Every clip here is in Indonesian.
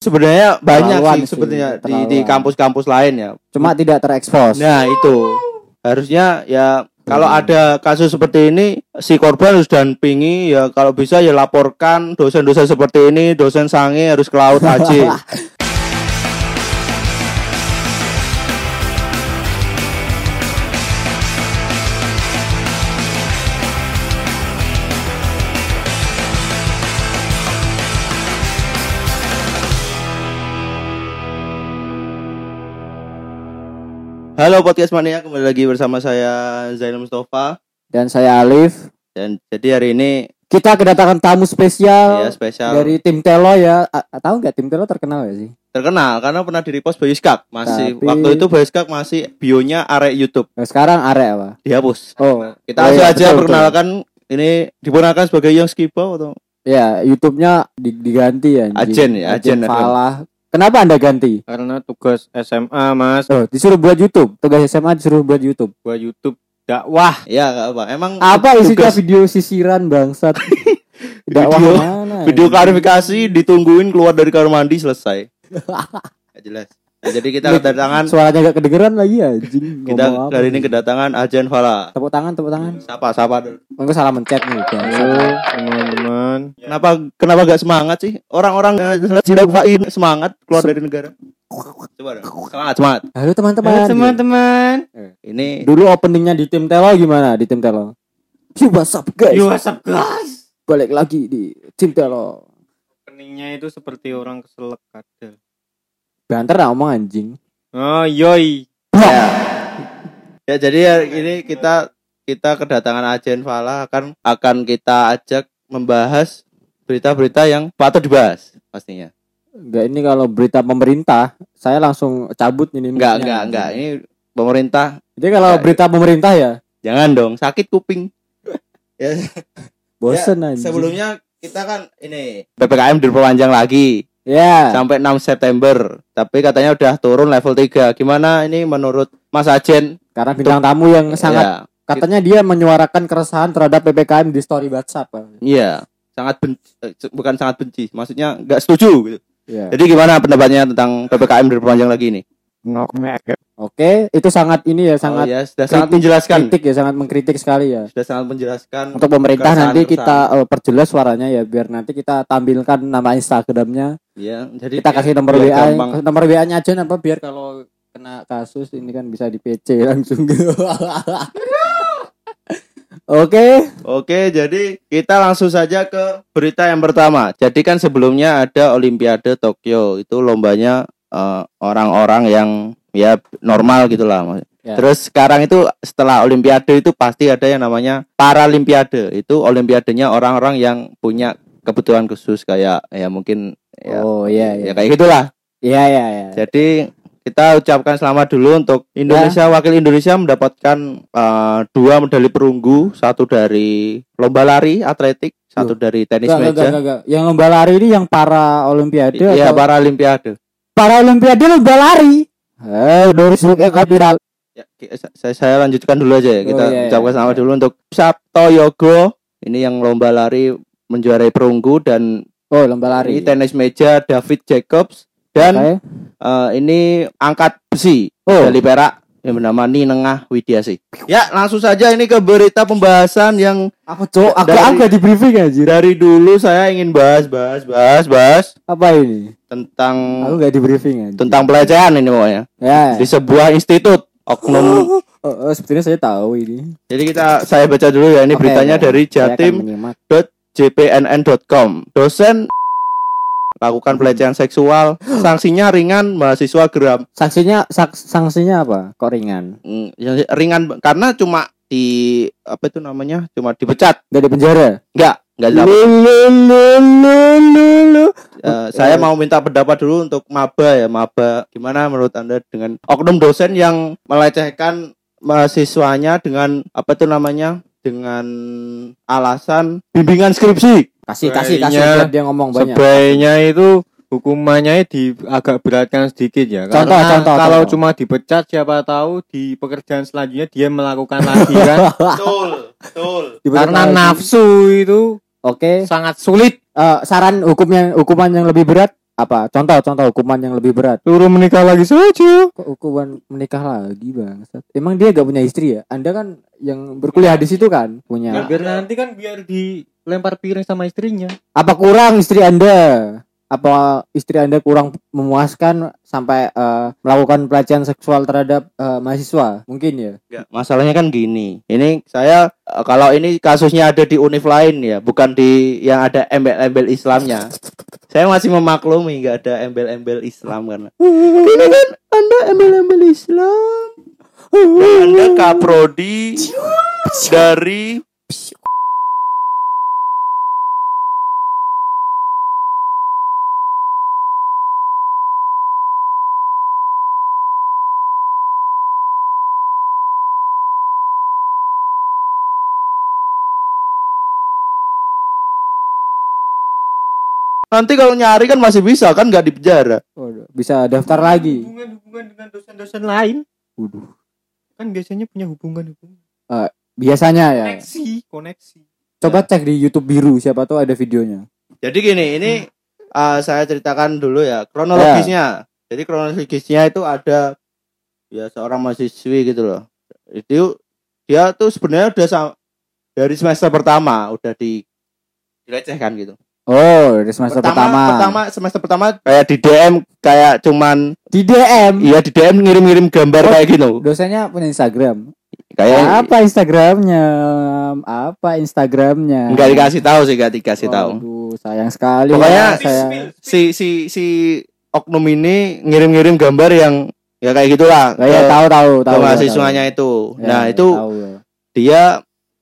sebenarnya banyak Keterlaluan sih sebenarnya di di kampus-kampus lain ya. Cuma tidak terekspos. Nah, itu. Harusnya ya kalau Hmm. ada kasus seperti ini si korban harus dampingi ya kalau bisa ya laporkan dosen-dosen seperti ini, dosen sange harus ke laut aja. Halo podcast mania kembali lagi bersama saya Zainal Mustafa Dan saya Alif. dan jadi hari ini Kita kedatangan tamu spesial ya spesial dari tim Telo ya. A- tahu nggak tim Telo terkenal gak sih? terkenal karena pernah di repost Boyskak masih Tapi- waktu itu Boyskak masih bionya arek YouTube Nah, sekarang arek apa? dihapus Oh, kita oh langsung iya, aja betul, perkenalkan ini diperkenalkan sebagai Young Skibo atau Ya, YouTube-nya di- diganti ya. Ajen ya, Ajen. Falah. Kenapa Anda ganti? karena tugas SMA mas Oh, disuruh buat YouTube. Tugas SMA disuruh buat YouTube. gua YouTube dakwah ya nggak apa emang Apa isinya tugas video sisiran bangsat? Dakwah Video- mana? video klarifikasi ditungguin keluar dari kamar mandi selesai jelas jadi kita kedatangan Suaranya gak kedengeran lagi anjing. kita Ngomong apa? kali ini kedatangan Ajen Fala tepuk tangan, tepuk tangan. siapa siapa dulu Enggak salah mencet nih, halo teman-teman kenapa kenapa gak semangat sih orang-orang tidak fain semangat keluar dari negara coba dong semangat semangat Halo teman-teman. teman-teman ini Dulu openingnya di tim Telo gimana di tim Telo? Yo, what's up guys? Yo what's up guys Balik lagi di tim Telo. openingnya itu seperti orang keselak kadal Banter lah ngomong anjing. oh yoi ya. ya jadi ya ini kita kita kedatangan Ajen Fala akan akan kita ajak membahas berita-berita yang patut dibahas pastinya Enggak ini kalau berita pemerintah, saya langsung cabut ini. enggak enggak enggak ini pemerintah Jadi kalau Enggak. berita pemerintah ya jangan dong sakit kuping ya bosen Ya, anjing. sebelumnya kita kan ini PPKM diperpanjang lagi Ya. sampai 6 September tapi katanya udah turun level 3 gimana ini menurut Mas Ajen Karena bintang tamu yang sangat ya, katanya dia menyuarakan keresahan terhadap PPKM di story WhatsApp. iya sangat benci eh, bukan sangat benci maksudnya nggak setuju gitu Ya. jadi gimana pendapatnya tentang PPKM diperpanjang lagi ini Oke, itu sangat ini ya sangat oh, ya sudah sangat kritik- menjelaskan kritik ya, sangat mengkritik sekali ya. sudah sangat menjelaskan Untuk pemerintah keresahan- nanti kita keresahan. eh, perjelas suaranya ya biar nanti kita tampilkan nama Instagramnya. Ya jadi Kita kasih nomor WA, gampang. nomor WA-nya aja apa biar kalau kena kasus ini kan bisa di PC langsung. Oke, Oke, jadi kita langsung saja ke berita yang pertama. Jadi kan sebelumnya ada Olimpiade Tokyo, itu lombanya eh, orang-orang yang ya normal gitulah. Ya. Terus sekarang itu setelah Olimpiade itu pasti ada yang namanya Paralimpiade. Itu Olimpiadenya orang-orang yang punya kebutuhan khusus kayak ya mungkin ya, Oh iya ya iya. kayak gitulah. Iya iya iya. Jadi kita ucapkan selamat dulu untuk Indonesia Ya. wakil Indonesia mendapatkan eh, dua medali perunggu, satu dari lomba lari atletik, satu dari tenis enggak, meja. enggak, enggak. Yang lomba lari ini yang para olimpiade Iya, atau Paralimpiade. para olimpiade lomba lari. Eh, Doris Luke kapital. Ya, saya, saya lanjutkan dulu aja ya. Kita Oh, iya, iya, ucapkan selamat iya. dulu untuk Sabto Yogo. Ini yang lomba lari menjuarai perunggu dan Oh, lomba lari. ini tenis meja David Jacobs dan Oke. eh, ini angkat besi Oh. medali perak yang bernama Ninengah Widiasi. Ya, langsung saja ini ke berita pembahasan yang Apa, Cok? Aku Dari- aku di briefing anjir. dari dulu saya ingin bahas, bahas, bahas, bahas Apa ini? tentang Aku di briefing anjir. tentang pelecehan ini pokoknya Ya. di sebuah institut oknum. Oh, oh, sebetulnya saya tahu ini. Jadi kita saya baca dulu ya ini Oke, beritanya oke. dari Jatim. jpnn.com. Dosen lakukan pelecehan seksual, sanksinya ringan, mahasiswa geram. Sanksinya sak- sanksinya apa? Kok ringan? Hmm, yang ringan karena cuma di apa itu namanya? Cuma dipecat. Gak di penjara. Enggak, enggak dapat. lu. Eh, saya mau minta pendapat dulu untuk maba ya, maba. Gimana menurut Anda dengan oknum dosen yang melecehkan mahasiswanya dengan apa itu namanya? Dengan alasan bimbingan skripsi. Kasih kasih kasih biar dia ngomong banyak. sebaiknya itu hukumannya di agak beratkan sedikit ya Contoh, karena contoh, kalau contoh. cuma dipecat siapa tahu di pekerjaan selanjutnya dia melakukan lagi kan Betul, betul. Karena lagi. nafsu itu Oke. sangat sulit Eh, saran hukum yang hukuman yang lebih berat apa? Contoh contoh hukuman yang lebih berat. Suruh menikah lagi saja. kok hukuman menikah lagi bang emang dia gak punya istri ya? Anda kan yang berkuliah di situ kan Ya, punya biar nanti kan biar dilempar piring sama istrinya. apa kurang istri anda? Apa istri anda kurang memuaskan sampai eh, melakukan pelecehan seksual terhadap eh, mahasiswa? Mungkin ya? Enggak, masalahnya kan gini. Ini saya eh, kalau ini kasusnya ada di univ lain ya, bukan di yang ada embel-embel Islamnya. Saya masih memaklumi nggak ada embel-embel Islam karena ini kan Anda embel-embel Islam. Dan anda kaprodi dari Nanti kalau nyari kan masih bisa kan nggak di penjara. Waduh, bisa daftar lagi Hubungan-hubungan dengan dosen-dosen lain. Waduh. Kan biasanya punya hubungan-hubungan. biasanya ya Koneksi, koneksi. coba cek di YouTube biru siapa tahu ada videonya Jadi gini, ini uh, saya ceritakan dulu ya kronologisnya. Jadi kronologisnya itu ada ya seorang mahasiswi gitu loh. Itu dia tuh sebenarnya udah dari semester pertama udah di dilecehkan gitu. Oh dari semester pertama, pertama semester pertama kayak di DM kayak cuman di DM iya di DM ngirim-ngirim gambar Oh. kayak gitu. dosennya punya Instagram Kayak apa Instagramnya apa Instagramnya nggak dikasih tahu sih, nggak dikasih tahu. Waduh, sayang sekali Pokoknya ya, saya Si si si oknum ini ngirim-ngirim gambar yang ya kayak gitulah. saya ke- tahu tahu ke tahu mahasiswanya itu. tahu. nah, Ya, itu tahu, ya. dia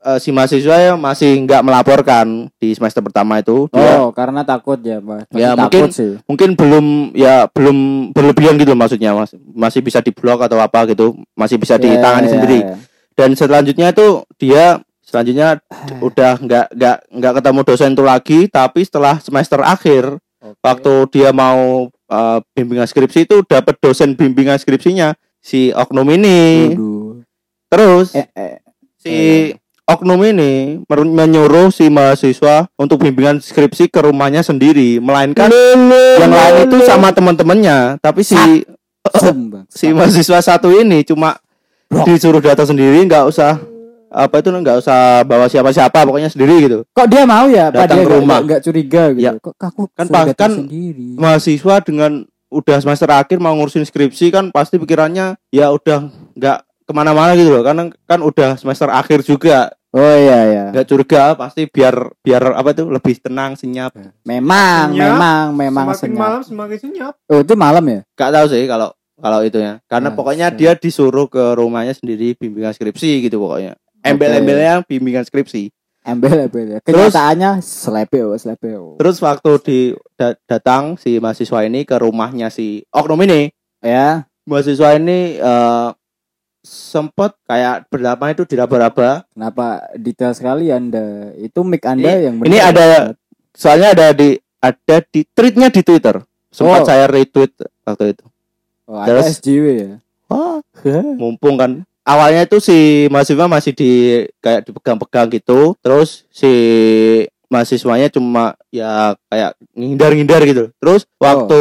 eh, si mahasiswa ya masih nggak melaporkan di semester pertama itu. Dia oh karena takut ya mas Masih Ya, takut mungkin- sih mungkin belum ya belum berlebihan gitu maksudnya Mas. Masih bisa diblok atau apa gitu, masih bisa Ya, ditangani ya, sendiri. ya. Dan selanjutnya itu dia selanjutnya udah nggak nggak nggak ketemu dosen itu lagi, tapi setelah semester akhir Oke. waktu dia mau eh, bimbingan skripsi itu dapat dosen bimbingan skripsinya si oknum ini. Waduh. Terus Eh, eh, si oknum ini menyuruh si mahasiswa untuk bimbingan skripsi ke rumahnya sendiri, melainkan yang lain itu sama teman-temannya, tapi si Bang. si mahasiswa satu ini cuma disuruh datang sendiri, nggak usah apa itu nggak usah bawa siapa-siapa, pokoknya sendiri gitu. Kok dia mau ya? Datang dia ke rumah. nggak curiga gitu. Ya. Kok aku Kan suruh pas- datang kan sendiri. Mahasiswa dengan udah semester akhir mau ngurusin skripsi kan pasti pikirannya ya udah nggak ke mana-mana gitu loh, karena kan udah semester akhir juga, Oh iya ya. nggak curiga, pasti biar biar apa tuh lebih tenang, senyap. Memang, Senyap. memang, memang semakin senyap. malam semakin senyap. Oh, itu malam ya? Gak tahu sih kalau kalau itu ya. Karena Ah, pokoknya siap. dia disuruh ke rumahnya sendiri bimbingan skripsi gitu pokoknya. Embel-embelnya bimbingan skripsi. Embel embel ya. Terus- Kenyataannya slepeo, slepeo. Terus waktu di da- datang si mahasiswa ini ke rumahnya si oknum ini, Ya. mahasiswa ini eh sempat kayak berdelapan itu diraba-raba. Kenapa detail sekali Anda? Itu mic Anda Ini- yang ini benar. ada- Soalnya ada di ada di tweetnya di Twitter. Sempat Oh. saya retweet waktu itu. Oh, ada Terus- SJW ya. Wah, mumpung kan awalnya itu si mahasiswa masih di kayak dipegang-pegang gitu terus si mahasiswanya cuma ya kayak ngindar-ngindar gitu terus waktu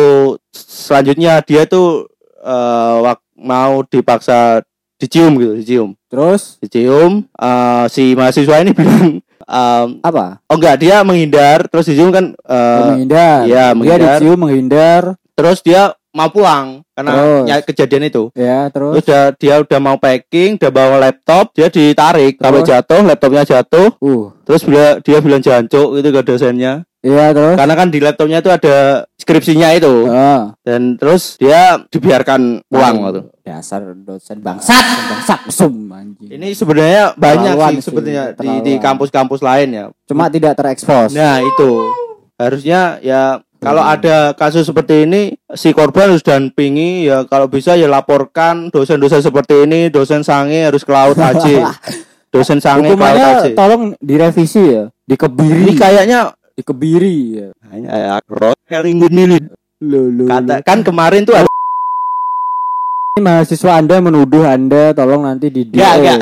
selanjutnya dia tuh eh, wak- mau dipaksa dicium gitu dicium Terus dicium eh, si mahasiswa ini bilang em, apa? oh enggak dia menghindar terus dicium kan eh, menghindar. Dia menghindar. dicium menghindar. terus dia mau pulang karena Terus? ny- kejadian itu Ya, terus Terus udah dia udah mau packing, udah bawa laptop, dia ditarik sampai Terus? jatuh, laptopnya jatuh. uh, Terus dia dia bilang jancuk gitu ke dosennya. iya terus. Karena kan di laptopnya itu ada skripsinya itu. Ah, Dan terus dia dibiarkan pulang waktu. Dasar dosen bangsat, bangsat, sum anjing. Ini sebenarnya banyak Keterlaluan sih sebenarnya di di kampus-kampus lain ya. cuma tidak terekspos. Nah, itu. Harusnya ya kalau Hmm. ada kasus seperti ini si korban harus dampingi ya kalau bisa ya laporkan dosen-dosen seperti ini, dosen sange harus ke laut aja. Dosen sange ke laut aja. Tolong direvisi ya, dikebiri, Ini kayaknya dikebiri ya. hanya milih Lo, lo, kata kan kemarin tuh ada Ini mahasiswa Anda menuduh Anda tolong nanti di DO. Nggak, nggak.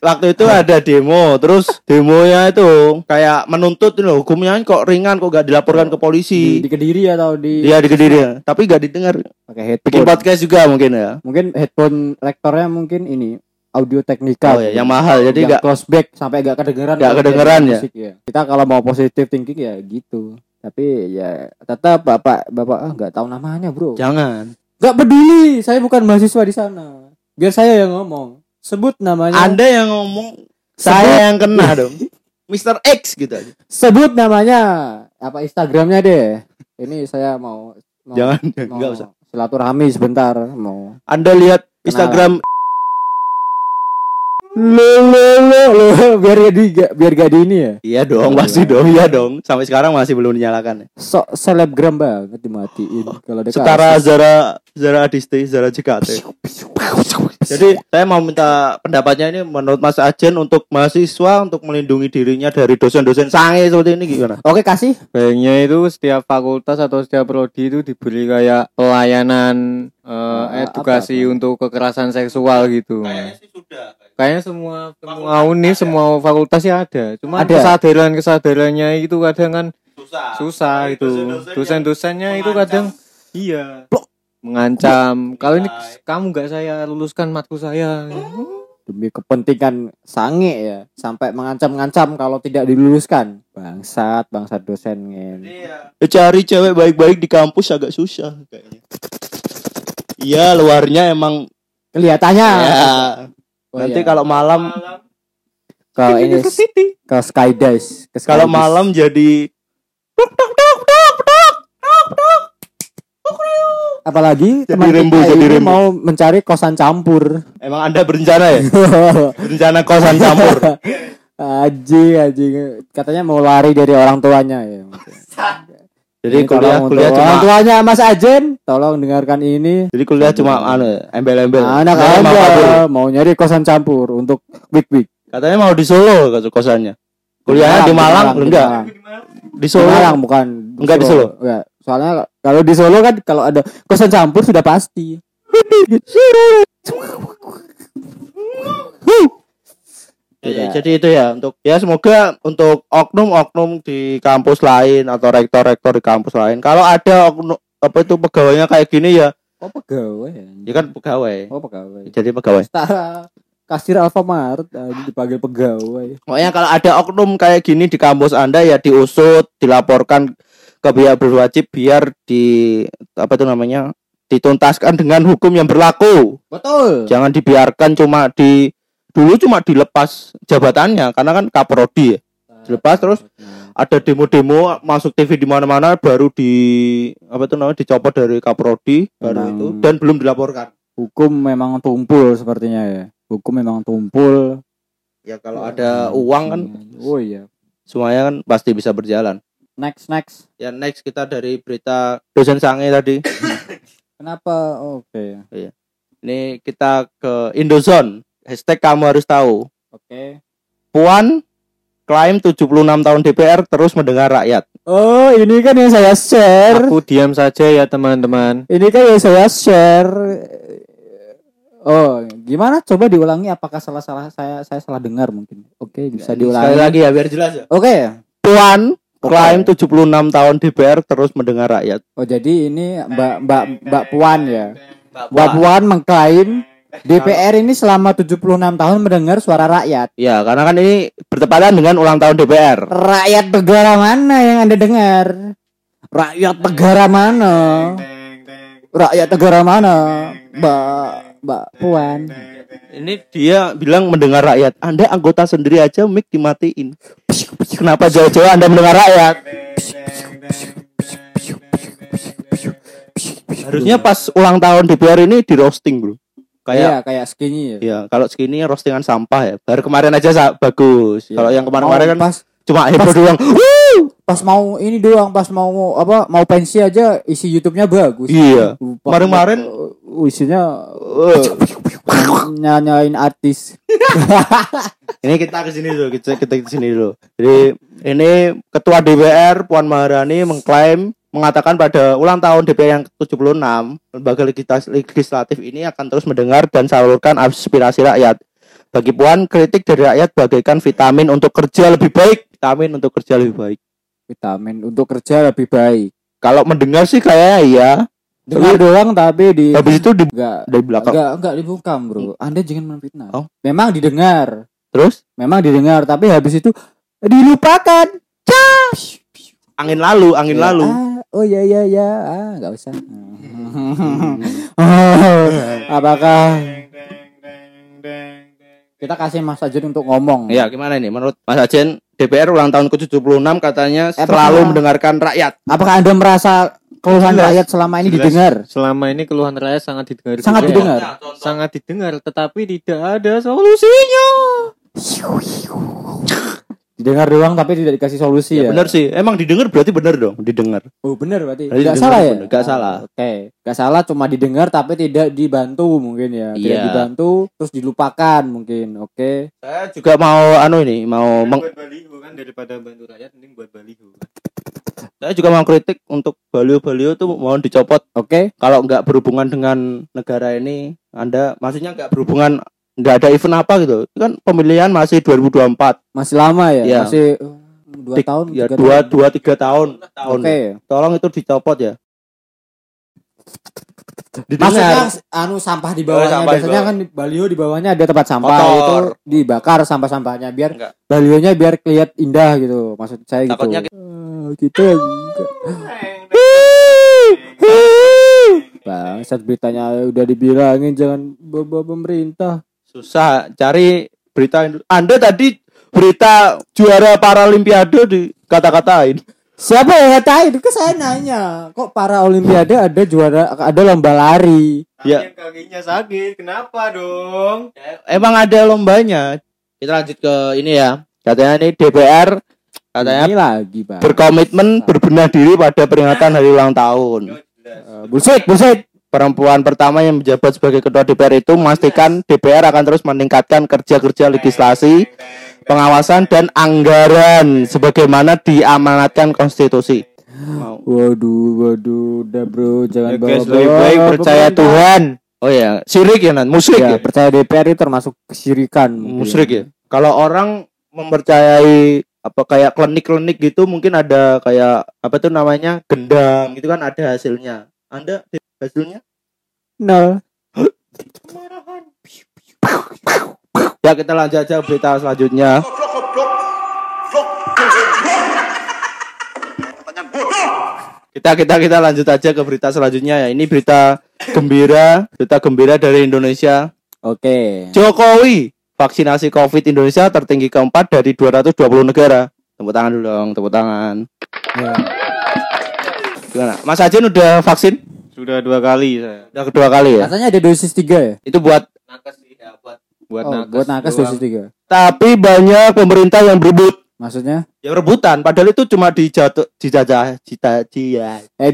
Waktu itu ada demo, terus demonya itu kayak menuntut ini loh, hukumnya kok ringan kok gak dilaporkan ke di, polisi. di Kediri atau di Dia di Kediri, tapi gak didengar. pakai Bikin headphone. podcast juga mungkin ya. Mungkin headphone rektornya mungkin ini audio teknika. Oh ya, yang mahal jadi yang gak close back sampai gak kedengeran. Nggak kedengeran ya? musik Kita kalau mau positive thinking ya gitu. Tapi ya tetap bapak bapak ah nggak tahu namanya bro. jangan. Nggak peduli, saya bukan mahasiswa di sana. Biar saya yang ngomong. Sebut namanya. Anda yang ngomong, Saya- saya yang kena dong. Mr. X gitu aja. Sebut namanya. Apa Instagramnya deh. Ini saya mau. mau Jangan, mau enggak usah. Silaturahmi sebentar mau. Anda lihat Instagram biar gak di biar gak di ini ya. Iya dong, pasti dong, iya dong. Sampai sekarang masih belum dinyalakan. ya. Sok selebgram banget dimatiin kalau ada Setara kasus. Zara Zara Adisti, Zara JKT. Jadi saya mau minta pendapatnya ini menurut Mas Ajen untuk mahasiswa untuk melindungi dirinya dari dosen-dosen sange seperti ini gimana? Oke kasih. Baiknya itu setiap fakultas atau setiap prodi itu diberi kayak pelayanan eh, Ah, edukasi apa-apa. untuk kekerasan seksual gitu. sih sudah. Kayaknya semua semua uni, semua fakultas ya ada. Cuma Ada. kesadaran kesadarannya itu kadang kan Susah. susah itu. Dosen-dosen Dosen-dosennya itu kadang iya mengancam. Kalau ini kamu nggak saya luluskan matku saya. Demi kepentingan sange ya sampai mengancam-ngancam kalau tidak diluluskan. Bangsat, bangsat dosen ngen. Iya. Cari cewek baik-baik di kampus agak susah kayaknya. Iya, luarnya emang Kelihatannya ya. Oh, Nanti iya. kalau malam ke ini ke skydive, ke kalau malam jadi apalagi Jadi teman Rembo, kita jadi ini Rembo. mau mencari kosan campur. emang Anda berencana ya? berencana kosan campur. Aji, aji. Katanya mau lari dari orang tuanya ya. Jadi Ini kuliah tolong kuliah cuma orang tuanya Mas Ajen, tolong dengarkan ini. jadi kuliah cuma anu embel-embel. Anak Saya mau mau nyari kosan campur untuk week week. Katanya mau di Solo kosannya. Kuliahnya di Malang, enggak. Di Di Solo. Malang bukan. Enggak di Solo? Enggak. Soalnya kalau di Solo kan kalau ada kosan campur sudah pasti. Jadi, Tidak. jadi itu ya untuk ya semoga untuk oknum-oknum di kampus lain atau rektor-rektor di kampus lain kalau ada oknum apa itu pegawainya kayak gini ya Oh pegawai. ya kan pegawai Oh pegawai. jadi pegawai Setara kasir Alfamart aja dipanggil pegawai. pokoknya kalau ada oknum kayak gini di kampus anda ya diusut dilaporkan ke pihak berwajib biar di apa itu namanya dituntaskan dengan hukum yang berlaku Betul. jangan dibiarkan cuma di dulu cuma dilepas jabatannya karena kan kaprodi ya dilepas terus ada demo-demo masuk TV di mana-mana baru di apa itu namanya dicopot dari kaprodi baru Memang. itu dan belum dilaporkan Hukum memang tumpul sepertinya ya. Hukum memang tumpul. ya kalau ada uang kan Oh iya. semuanya kan pasti bisa berjalan Next next. ya next kita dari berita dosen sange tadi Kenapa? Oke. ini kita ke Indozone hashtag kamu harus tahu Oke. Puan klaim 76 tahun DPR terus mendengar rakyat Oh, ini kan yang saya share. Aku diam saja ya teman-teman. Ini kan yang saya share. Oh, gimana? Coba diulangi apakah salah-salah saya saya salah dengar mungkin. Oke, bisa sekali diulangi. lagi ya biar jelas ya Oke. Puan Oke. klaim 76 tahun DPR terus mendengar rakyat Oh, jadi ini Mbak Mbak Mbak Puan ya. Mbak Puan mengklaim DPR ini selama 76 tahun mendengar suara rakyat. Ya, karena kan ini bertepatan dengan ulang tahun DPR. Rakyat negara mana yang Anda dengar? Rakyat negara mana? Rakyat negara mana? Mbak Mbak Puan. Ini dia bilang mendengar rakyat. Anda anggota sendiri aja mic dimatiin. Kenapa jauh-jauh Anda mendengar rakyat? Harusnya pas ulang tahun DPR ini di roasting, Bro. Iya, Kayak kayak skinny ya. ya, kalau segini roastingan sampah ya. Baru kemarin aja sa- bagus. Iya. Kalau yang kemarin-kemarin Mau kan pas cuma heboh doang. Wuh! pas mau ini doang, pas mau apa mau pensi aja isi YouTube-nya bagus. Iya. Kemarin-kemarin- uh, isinya Uh. nyanyain artis. Ini kita ke sini dulu, kita kita ke sini dulu. Jadi ini ketua DPR Puan Maharani mengklaim mengatakan pada ulang tahun DPR yang ke-76, lembaga legislatif ini akan terus mendengar dan salurkan aspirasi rakyat. Bagi Puan, kritik dari rakyat bagaikan vitamin untuk kerja lebih baik. Vitamin untuk kerja lebih baik. Vitamin untuk kerja lebih baik. Kalau mendengar sih kayaknya iya. Dengar doang tapi di Habis itu di enggak dari belakang. enggak enggak dibungkam, Bro. Anda jangan menfitnah. Oh. Memang didengar. Terus Memang didengar tapi habis itu dilupakan. Cas. angin lalu, angin Ya, lalu. ah, oh ya ya ya, ah enggak usah. Apakah kita kasih Mas Ajun untuk ngomong? Ya, gimana ini menurut Mas Ajen DPR ulang tahun ke-76 katanya Eh, selalu apa? mendengarkan rakyat. Apakah Anda merasa keluhan Jelas. rakyat selama ini Jelas. didengar? Selama ini keluhan rakyat sangat didengar. Sangat juga ya. didengar. Sangat didengar, tetapi tidak ada solusinya. Didengar doang tapi tidak dikasih solusi Ya, ya. benar sih. Emang didengar berarti benar dong, didengar. Oh benar berarti. Berarti Enggak didengar salah ya? bener, nggak salah. Oke, nggak salah cuma didengar tapi tidak dibantu mungkin ya. Tidak Iya. dibantu terus dilupakan mungkin. Oke. Saya juga mau anu ini, mau meng- buat baliho kan daripada bantu rakyat mending buat baliho. saya juga mau kritik untuk baliho-baliho tuh mohon dicopot Oke. kalau nggak berhubungan dengan negara ini. Anda maksudnya nggak berhubungan nggak ada event apa gitu. Kan pemilihan masih 2024. Masih lama ya? Iya. Masih uh, dua Tik- tahun, ya dua tahun. dua tiga tahun tahun Oke. tolong itu dicopot ya Maksudnya anu sampah di bawahnya sampah di biasanya bawah. kan di baliho di bawahnya ada tempat sampah Kotor. itu dibakar sampah-sampahnya biar Enggak. balionya biar kelihatan indah gitu. Maksud saya gitu. Takutnya Eh, gitu. Bang, saat beritanya udah dibilangin jangan bawa pemerintah. Susah cari berita Anda tadi berita juara paralimpiade di kata-katain Siapa yang ngatain? Itu saya nanya. Kok para olimpiade ada juara ada lomba lari? Ya. Yang kakinya sakit, kenapa dong? emang ada lombanya kita lanjut ke ini ya katanya ini DPR katanya Ini lagi, Bang. berkomitmen berbenah diri pada peringatan hari ulang tahun Eh, bullshit, bullshit. Perempuan pertama yang menjabat sebagai ketua DPR itu memastikan DPR akan terus meningkatkan kerja-kerja legislasi, pengawasan dan anggaran sebagaimana diamanatkan konstitusi. Mau. Waduh, waduh, udah bro, jangan Ya, guys, bawa-bawa lebih baik percaya pemerintah. Tuhan. Oh ya, sirik ya Nan, musrik Ya, ya. percaya DPR itu termasuk kesyirikan. mungkin. Musrik ya. Kalau orang mempercayai apa kayak klinik-klinik gitu mungkin ada kayak apa tuh namanya gendang gitu kan ada hasilnya. Anda hasilnya? Nol. Ya kita lanjut aja berita selanjutnya. Kita kita kita lanjut aja ke berita selanjutnya ya. Ini berita gembira, berita gembira dari Indonesia. Oke. Jokowi vaksinasi COVID Indonesia tertinggi keempat dari 220 negara. Tepuk tangan dulu dong, tepuk tangan. Ya. Gimana? Mas Ajen udah vaksin? Sudah dua kali saya. Udah kedua kali ya? Katanya ada dosis 3 ya? Itu buat Nakes sih ya buat buat oh, nakes. buat nakes doang. dosis 3. tapi banyak pemerintah yang berebut. Maksudnya? Yang rebutan padahal itu cuma dijatuh dijajah cita cia Eh,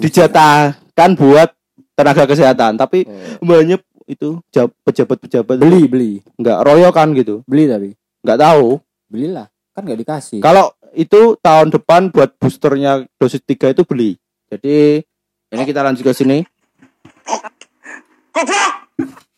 dijatahkan buat tenaga kesehatan tapi Oh. banyak itu jab- pejabat-pejabat Beli, beli. nggak royokan gitu Beli tapi. nggak tahu Belilah. Kan nggak dikasih. kalau itu tahun depan buat boosternya dosis 3 itu beli jadi ini kita lanjut ke sini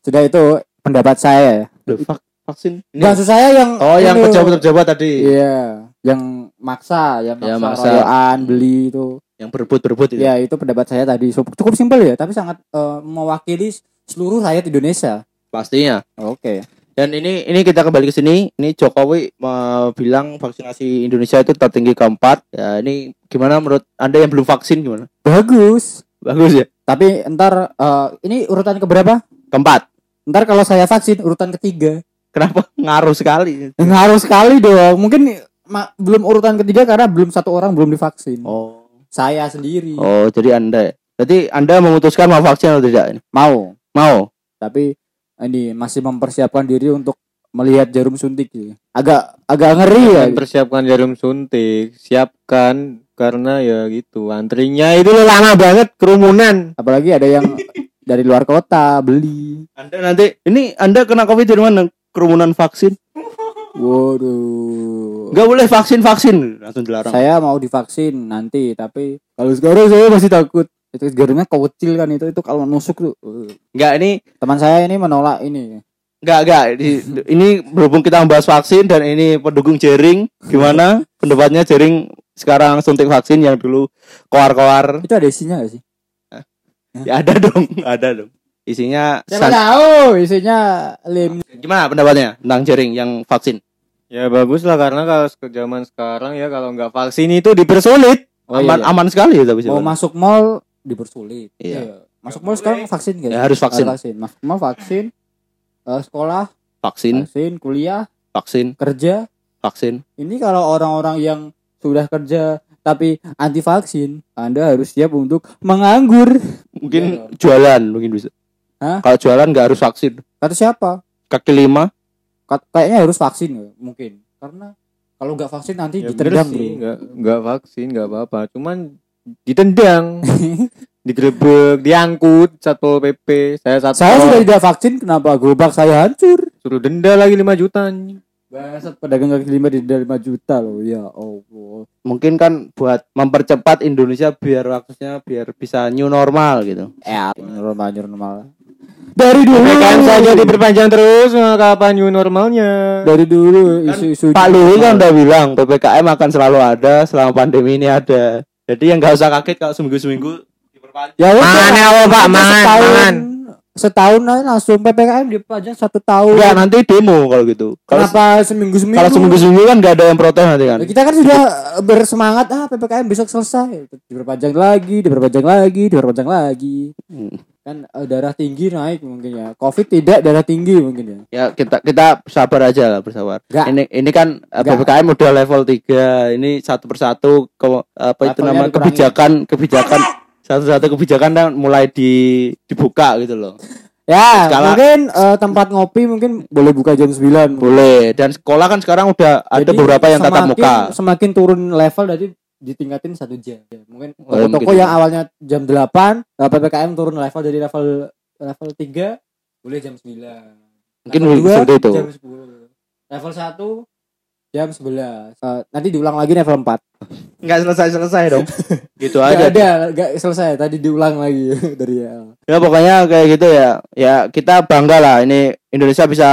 Sudah itu pendapat saya ya. Loh, vak- vaksin ini. Maksud saya yang oh yang pejabat-pejabat tadi Iya, yang maksa, yang Ya, maksa, maksa. royoan, beli itu. yang berebut-berebut itu Ya, itu pendapat saya tadi. Cukup cukup simpel ya, tapi sangat eh, mewakili seluruh rakyat Indonesia. pastinya Oke. Dan ini ini kita kembali ke sini. Ini Jokowi eh, bilang vaksinasi Indonesia itu tertinggi keempat. Ya ini gimana menurut anda yang belum vaksin gimana? Bagus. bagus ya? Tapi ntar eh, ini urutan keberapa? keempat. Ntar kalau saya vaksin urutan ketiga. kenapa? Ngaruh sekali. Ngaruh sekali dong. Mungkin ma- belum urutan ketiga karena belum satu orang belum divaksin. oh. Saya sendiri. Oh jadi anda ya? Jadi anda memutuskan mau vaksin atau tidak ini? Mau, mau? Tapi ini masih mempersiapkan diri untuk melihat jarum suntik sih. Agak agak ngeri ya. Persiapkan jarum suntik, siapkan karena ya gitu antrinya itu lama banget kerumunan. Apalagi ada yang dari luar kota beli. anda nanti ini anda kena covid dari mana kerumunan vaksin Waduh. Nggak boleh vaksin vaksin langsung dilarang. Saya mau divaksin nanti, tapi kalau sekarang saya masih takut. Itu jarumnya kecil kan itu itu kalau nusuk tuh. uh. Nggak ini Teman saya ini menolak ini. nggak nggak Di- ini berhubung kita membahas vaksin dan ini pendukung jaring gimana pendapatnya jaring sekarang suntik vaksin yang dulu koar-koar Itu ada isinya gak sih? ya ada dong ada dong isinya Siapa san- tahu isinya lem. gimana pendapatnya tentang jaring yang vaksin Ya bagus lah karena kalau ke zaman sekarang ya kalau nggak vaksin itu dipersulit. Oh, aman iya, iya. aman sekali ya tapi Mau masuk mall dipersulit. Iya. Masuk mall sekarang vaksin guys. Ya, harus vaksin. vaksin. Masuk mall vaksin. Eh, sekolah vaksin vaksin, kuliah, vaksin kerja. vaksin Ini kalau orang-orang yang sudah kerja tapi anti vaksin, Anda harus siap untuk menganggur. mungkin jualan mungkin bisa Hah? kalau jualan nggak harus vaksin Kata siapa? kaki lima Kat- Kayaknya harus vaksin ya, mungkin. Karena kalau nggak vaksin nanti Ya ditendang, sih, Bro. nggak nggak vaksin nggak apa-apa, cuman ditendang, digerebek, diangkut satpol pp. Saya satpol Saya sudah tidak vaksin, kenapa gerobak saya hancur? suruh denda lagi 5 juta. Bangsat pedagang kaki lima di 5 juta loh. Ya Allah. mungkin kan buat mempercepat Indonesia biar waktunya biar bisa new normal gitu Ya, normal normal. Dari dulu PPKM saja diperpanjang terus, nah, kapan new normalnya? dari dulu isu-isu Pak Luhut kan udah bilang ppkm akan selalu ada selama pandemi ini ada jadi yang nggak usah kaget kalau seminggu seminggu diperpanjang Ya udah. Mangan apa, Pak? Kita Mangan, setahun, mangan. Setahun aja langsung PPKM dipanjang satu tahun. Enggak nanti demo kalau gitu kalau Kenapa seminggu seminggu? kalau seminggu seminggu kan nggak ada yang protes nanti kan Kita kan sudah bersemangat ah PPKM besok selesai. Diperpanjang lagi, diperpanjang lagi, diperpanjang lagi. Hmm. Kan eh, darah tinggi naik mungkin ya. Covid tidak darah tinggi mungkin ya. ya kita kita sabar aja lah bersabar Nggak. ini ini kan eh, ppkm udah level 3 ini satu persatu ke, apa itu namanya kebijakan kebijakan satu-satu kebijakan kan mulai di dibuka gitu loh Ya, Skala- mungkin eh, tempat ngopi mungkin boleh buka jam 9. boleh dan sekolah kan sekarang udah ada Jadi beberapa yang tatap semakin- muka Semakin turun level jadi ditingkatin satu jam. Ya, Mungkin Oh, toko-toko mungkin. yang awalnya jam 8, eh, PPKM turun level dari level level 3 boleh jam 9. Mungkin level dua, seperti itu. Jam 10. Level 1 jam 11. Eh, nanti diulang lagi level 4. nggak selesai selesai dong gitu Gak aja ada, gak selesai. Tadi diulang lagi dari ya. ya pokoknya kayak gitu ya ya kita bangga lah ini Indonesia bisa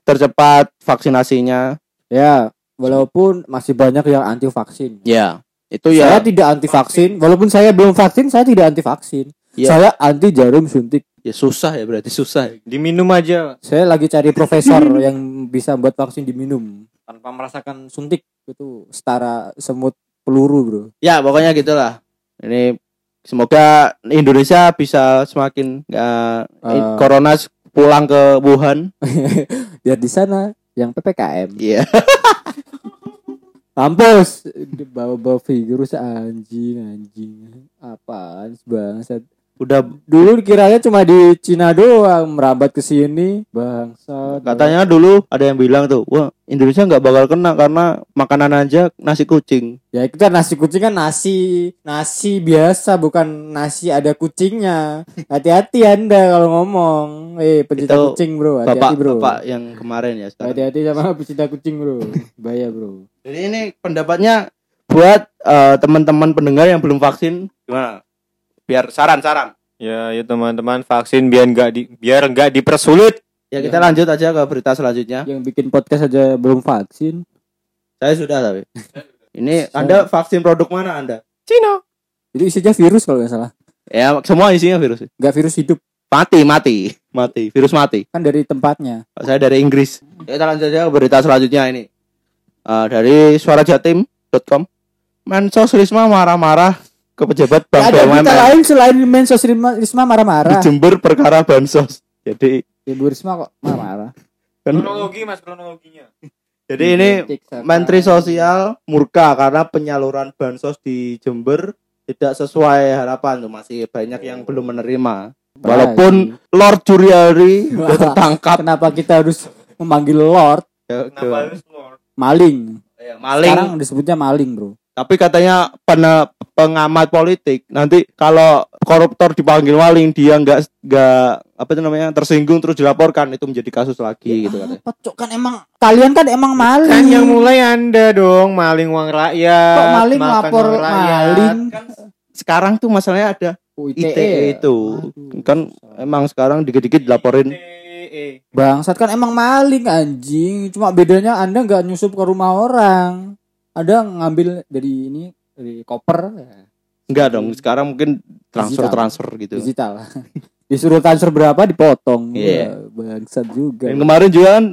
tercepat vaksinasinya Ya, walaupun masih banyak yang anti vaksin. ya itu Saya ya tidak anti vaksin, walaupun saya belum vaksin, saya tidak anti vaksin. Iya. Saya anti jarum suntik. ya susah ya berarti susah Diminum aja. Saya lagi cari profesor yang bisa buat vaksin diminum tanpa merasakan suntik itu setara semut peluru, Bro. ya pokoknya gitulah ini semoga Indonesia bisa semakin ya, Eh. corona pulang ke Wuhan Biar di sana yang PPKM. iya Mampus bawa-bawa virus anjing anjing. Apaan bangsat. Udah Dulu kiranya cuma di Cina doang merambat ke sini, bangsat. katanya dulu ada yang bilang tuh wah Indonesia nggak bakal kena karena makanan aja nasi kucing Ya itu kan nasi kucing kan nasi nasi biasa bukan nasi ada kucingnya. Hati-hati Anda kalau ngomong. Eh pencinta Itu kucing bro, bapak hati-hati bro. bapak yang kemarin ya sekarang Hati-hati sama pencinta kucing bro. Bahaya bro. Jadi ini pendapatnya buat eh, teman-teman pendengar yang belum vaksin gimana? Biar saran-saran. Ya, ya teman-teman vaksin biar nggak di biar nggak dipersulit. Ya kita lanjut aja ke berita selanjutnya. Yang bikin podcast aja belum vaksin. Saya sudah tapi. Ini Anda vaksin produk mana Anda? Cina. Itu isinya virus kalau nggak salah. Ya semua isinya virus. Nggak virus hidup Mati, mati, mati. Virus mati. kan dari tempatnya. Saya dari Inggris. Ya, Kita lanjut aja ke berita selanjutnya ini. Eh, dari suarajatim.com. Mensos Risma marah-marah ke pejabat Bank ada BUMN lain selain Mensos Risma, di marah-marah. Jember perkara bansos. Jadi Ibu Risma kok marah-marah. kan Kronologi Mas kronologinya. jadi ini Menteri Sosial murka karena penyaluran bansos di Jember tidak sesuai harapan tuh masih banyak yang belum menerima. Walaupun Lord Juriari udah tertangkap Kenapa kita harus memanggil Lord ya, Kenapa ke- harus Lord? maling? ya, maling Sekarang disebutnya maling, Bro. Tapi katanya pena, pengamat politik nanti kalau koruptor dipanggil maling dia nggak nggak apa itu namanya tersinggung terus dilaporkan itu menjadi kasus lagi gitu katanya. Apa, Cok? kan emang kalian kan emang maling. Kan yang mulai Anda dong, maling uang rakyat. Kok maling lapor maling? Sekarang tuh masalahnya ada Oh, ITE itu. Aduh. Kan emang sekarang dikit-dikit dilaporin Eh, Bangsat kan emang maling anjing. Cuma bedanya Anda nggak nyusup ke rumah orang. Ada ngambil dari ini dari koper ya, enggak dong. Sekarang mungkin transfer Digital. transfer gitu. digital. Disuruh transfer berapa dipotong. Iya. Wah, bangsat juga. Dan kemarin juga kan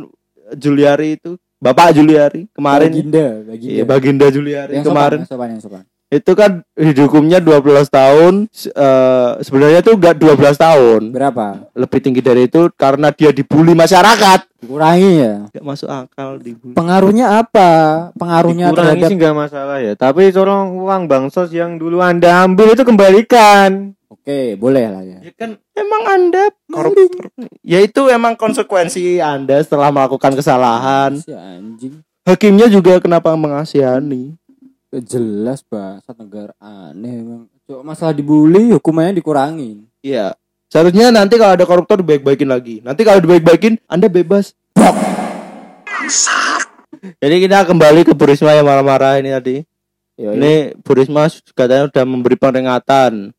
Juliari itu Bapak Juliari kemarin Baginda, Baginda. Iya, Baginda Juliari yang kemarin sopan, yang sopan, yang sopan. Itu kan dihukumnya 12 tahun eh, sebenarnya tuh enggak 12 tahun Berapa? lebih tinggi dari itu karena dia dibully masyarakat Dikurangi ya. Gak masuk akal dibully Pengaruhnya apa? Pengaruhnya Dikurangi terhadap sih nggak masalah ya. Tapi tolong uang bansos yang dulu Anda ambil itu kembalikan. Oke, boleh lah ya. ya kan emang anda koruptor ya itu emang konsekuensi anda setelah melakukan kesalahan Si anjing. hakimnya juga kenapa mengasihani jelas bahasa negara aneh emang. Cuma masalah dibully hukumannya dikurangin. Iya. Seharusnya nanti kalau ada koruptor dibaik-baikin lagi. Nanti kalau dibaik-baikin, Anda bebas. Bok. Jadi kita kembali ke Bu Risma yang marah-marah ini tadi. Ya, Ini Bu Risma katanya sudah memberi peringatan.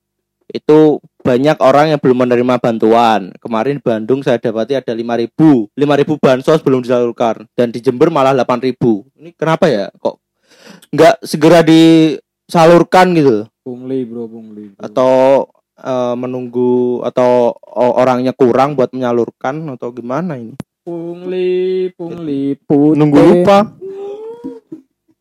Itu banyak orang yang belum menerima bantuan. Kemarin di Bandung saya dapati ada 5000 5000 bansos belum disalurkan dan di Jember malah 8000 Ini kenapa ya? Kok nggak segera disalurkan gitu? pungli bro, pungli. bro. atau eh, menunggu atau orangnya kurang buat menyalurkan atau gimana ini? pungli, pungli, putih. Nunggu lupa.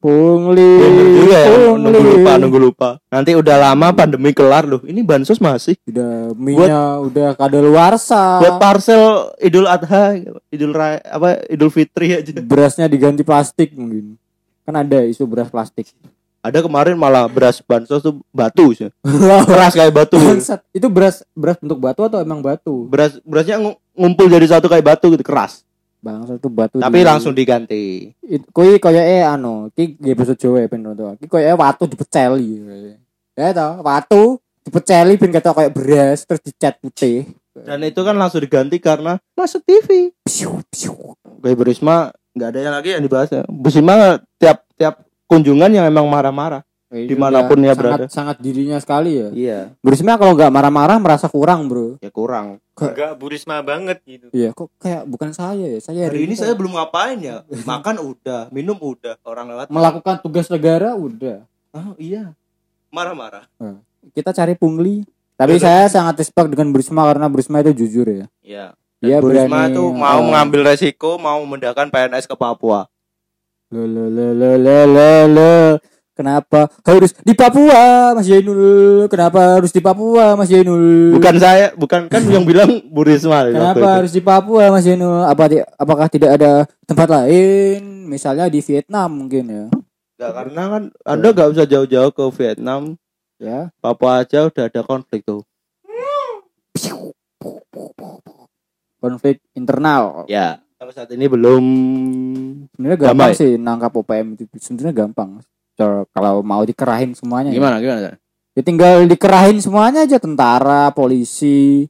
Pungli, ya, pungli. nunggu lupa, nunggu lupa. Nanti udah lama pandemi kelar loh. Ini bansos masih Udah minyak, udah kadaluarsa. buat parcel Idul Adha, Idul Raya, apa Idul Fitri aja. Berasnya diganti plastik mungkin. Kan ada isu beras plastik. Ada kemarin malah beras bansos tuh batu sih. Keras kayak batu. Bangsat. Itu beras beras bentuk batu atau emang batu? Beras berasnya ngu- ngumpul jadi satu kayak batu gitu keras. Bangsat itu batu. Tapi di- langsung diganti. It- Kui kaya eh anu, ki nggih basa Jawa ya ben to. Ki kaya watu dipeceli. Ya toh, watu dipeceli ben ketok kayak beras terus dicat putih. Dan itu kan langsung diganti karena masuk TV. Piu, piu. Kayak Bu Risma nggak ada yang lagi yang dibahas ya. Bu Risma tiap tiap kunjungan yang emang marah-marah. Ini Di mana pun udah dia berada. sangat, sangat dirinya sekali ya. Iya. Berisma kalau nggak marah-marah merasa kurang bro. Ya kurang. Enggak burisma banget gitu. Iya, kok kayak bukan saya ya. Saya Hari ini saya belum ngapain ya. Makan udah, minum udah. Orang lewat. melakukan tugas negara udah. Oh iya. Marah-marah. Kita cari pungli. Tapi saya sangat respect dengan Berisma karena Berisma itu jujur ya. Iya. Dan Bu Risma berani, tuh mau eh, mengambil resiko, mau memindahkan PNS ke Papua. Lo lo lo lo lo lo lo. Kenapa harus di Papua Mas Jainul? Kenapa harus di Papua Mas Jainul? Bukan saya, bukan kan yang bilang Bu Risma. Kenapa itu. harus di Papua Mas Jainul? Apa apakah tidak ada tempat lain? Misalnya di Vietnam mungkin ya. Nggak, karena kan Anda nggak usah jauh-jauh ke Vietnam. Ya. Papua aja udah ada konflik tuh. Konflik internal. Ya. Sampai saat ini belum Sebenarnya gampang Damai. sih nangkap OPM itu. Sebenarnya gampang. Kalau mau dikerahin semuanya. ya. gimana gimana? Ya tinggal dikerahin semuanya aja tentara, polisi,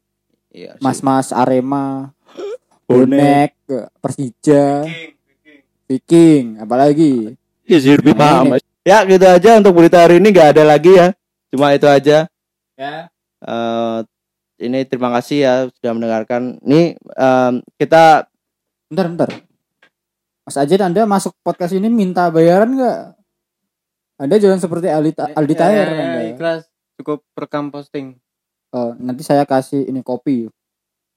Iya. sih. mas-mas Arema, Bonek. Persija, Viking, apalagi. Ya, Zirbi Nah, paham. Ya gitu aja untuk berita hari ini nggak ada lagi ya. Cuma itu aja. Ya. Eh ini terima kasih ya sudah mendengarkan. Ini em, kita Bentar, bentar. Mas Ajit, Anda masuk podcast ini minta bayaran nggak? Anda jangan seperti Aldi, Aldi Taher. Ya, Anda. ikhlas cukup rekam posting. Oh, nanti saya kasih ini kopi.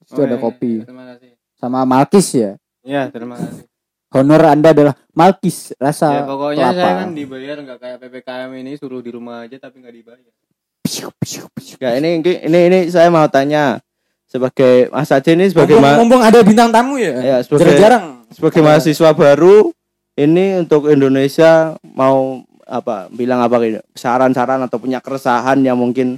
Itu Oh, ada iya, kopi. iya, Terima kasih. Sama Malkis ya. Ya, terima kasih. Honor Anda adalah Malkis rasa ya pokoknya kelapa. saya kan dibayar nggak kayak PPKM ini suruh di rumah aja tapi nggak dibayar. Ya ini ini ini, ini saya mau tanya sebagai Mas Aceh ini sebagai mumpung, mumpung ada bintang tamu ya. ya, sebagai Jarang-jarang. sebagai mahasiswa baru ini untuk Indonesia mau apa bilang apa gitu saran-saran atau punya keresahan yang mungkin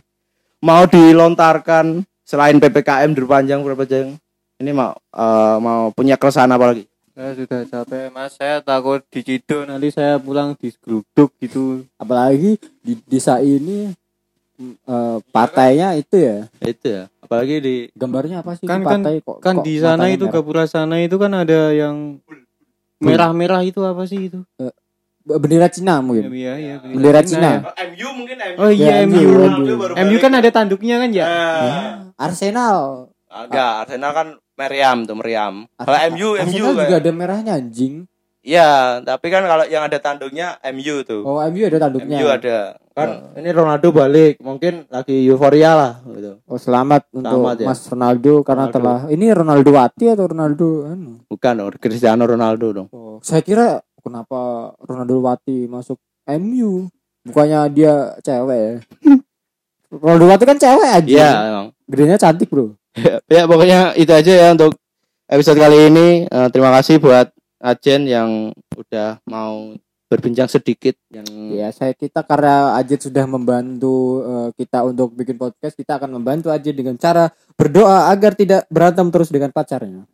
mau dilontarkan selain PPKM diperpanjang berapa jam ini mau eh, mau punya keresahan apa lagi Saya sudah capek mas, saya takut diciduk nanti saya pulang digeruduk gitu. Apalagi di desa ini eh, partainya itu ya. Ya, itu ya apalagi di Gambarnya apa sih Kan- itu partai kok? Kan kok di sana itu merah? Gapura sana itu kan ada yang merah-merah itu apa sih itu? bendera Cina mungkin. Iya iya. Bendera Cina. ya. MU mungkin MU Oh iya Ya, MU. MU. MU kan ada tanduknya kan ya? Arsenal. enggak Arsenal kan Meriam tuh Meriam kalau MU MU Arsenal juga kayak ada merahnya anjing. Iya, tapi kan kalau yang ada tanduknya MU tuh. Oh, MU ada tanduknya. MU ada. Kan ini Ronaldo balik, mungkin lagi euforia lah gitu. Oh, selamat, untuk Selamat ya. Mas Ronaldo karena Ronaldo. telah ini Ronaldo Wati atau Ronaldo anu? Bukan oh, Cristiano Ronaldo dong. Oh, saya kira kenapa Ronaldo Wati masuk MU? Bukannya dia cewek ya? Ronaldo Wati kan cewek aja. Iya, emang. Gedenya cantik, Bro. ya pokoknya itu aja ya untuk episode kali ini. Eh, terima kasih buat Ajen yang udah mau berbincang sedikit yang Ya, saya kita karena Ajit sudah membantu eh, kita untuk bikin podcast, kita akan membantu Ajit dengan cara berdoa agar tidak berantem terus dengan pacarnya.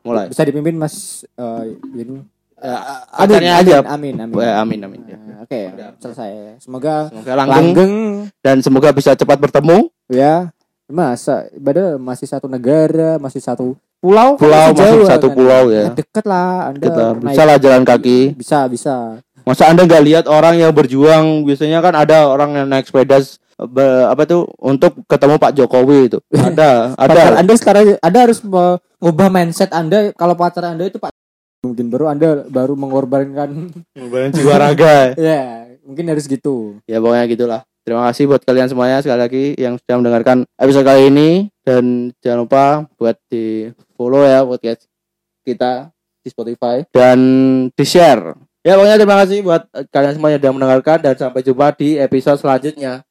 mulai. Bisa dipimpin Mas eh, ini. Ya, Amin, pacarnya amin, aja. amin, amin. Eh, amin amin. Ya. Nah, Oke, selesai. Semoga Semoga langgeng langgeng dan semoga bisa cepat bertemu. ya. Masa padahal masih satu negara, masih satu pulau, Pulau masih satu kan? pulau ya. Deket lah Anda bisa lah jalan kaki. Bisa, bisa. Masa Anda nggak lihat orang yang berjuang biasanya kan ada orang yang naik sepeda be- apa tuh untuk ketemu Pak Jokowi itu. Ada, Pacar ada. Anda sekarang Anda harus mengubah mindset Anda kalau pacar Anda itu Pak mungkin baru Anda baru mengorbankan Ngumpulin jiwa raga. ya, mungkin harus gitu. ya pokoknya gitulah. Terima kasih buat kalian semuanya sekali lagi yang sudah mendengarkan episode kali ini dan jangan lupa buat di follow ya podcast kita di Spotify dan di share. Ya pokoknya terima kasih buat kalian semua yang sudah mendengarkan dan sampai jumpa di episode selanjutnya.